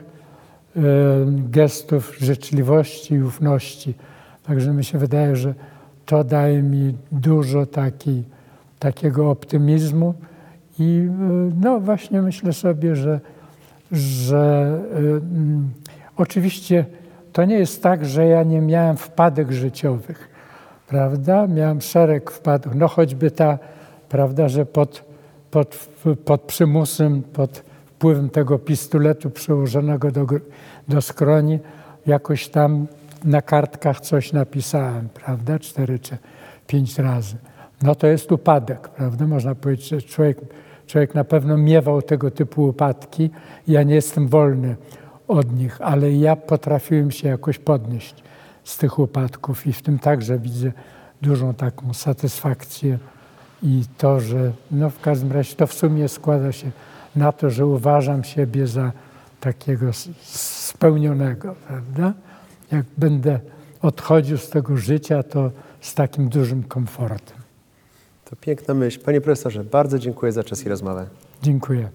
[SPEAKER 2] gestów życzliwości i ufności. Także mi się wydaje, że to daje mi dużo taki, takiego optymizmu i e, no właśnie myślę sobie, że, że mm, oczywiście to nie jest tak, że ja nie miałem wpadek życiowych, prawda? Miałem szereg wpadków, no choćby ta, prawda, że pod, pod, pod przymusem, pod wpływem tego pistoletu przyłożonego do, do skroni, jakoś tam na kartkach coś napisałem, prawda, cztery czy pięć razy. No to jest upadek, prawda? Można powiedzieć, że człowiek, człowiek na pewno miewał tego typu upadki. Ja nie jestem wolny od nich, ale ja potrafiłem się jakoś podnieść z tych upadków i w tym także widzę dużą taką satysfakcję i to, że no w każdym razie to w sumie składa się na to, że uważam siebie za takiego spełnionego, prawda? Jak będę odchodził z tego życia, to z takim dużym komfortem.
[SPEAKER 1] To piękna myśl. Panie profesorze, bardzo dziękuję za czas i rozmowę.
[SPEAKER 2] Dziękuję.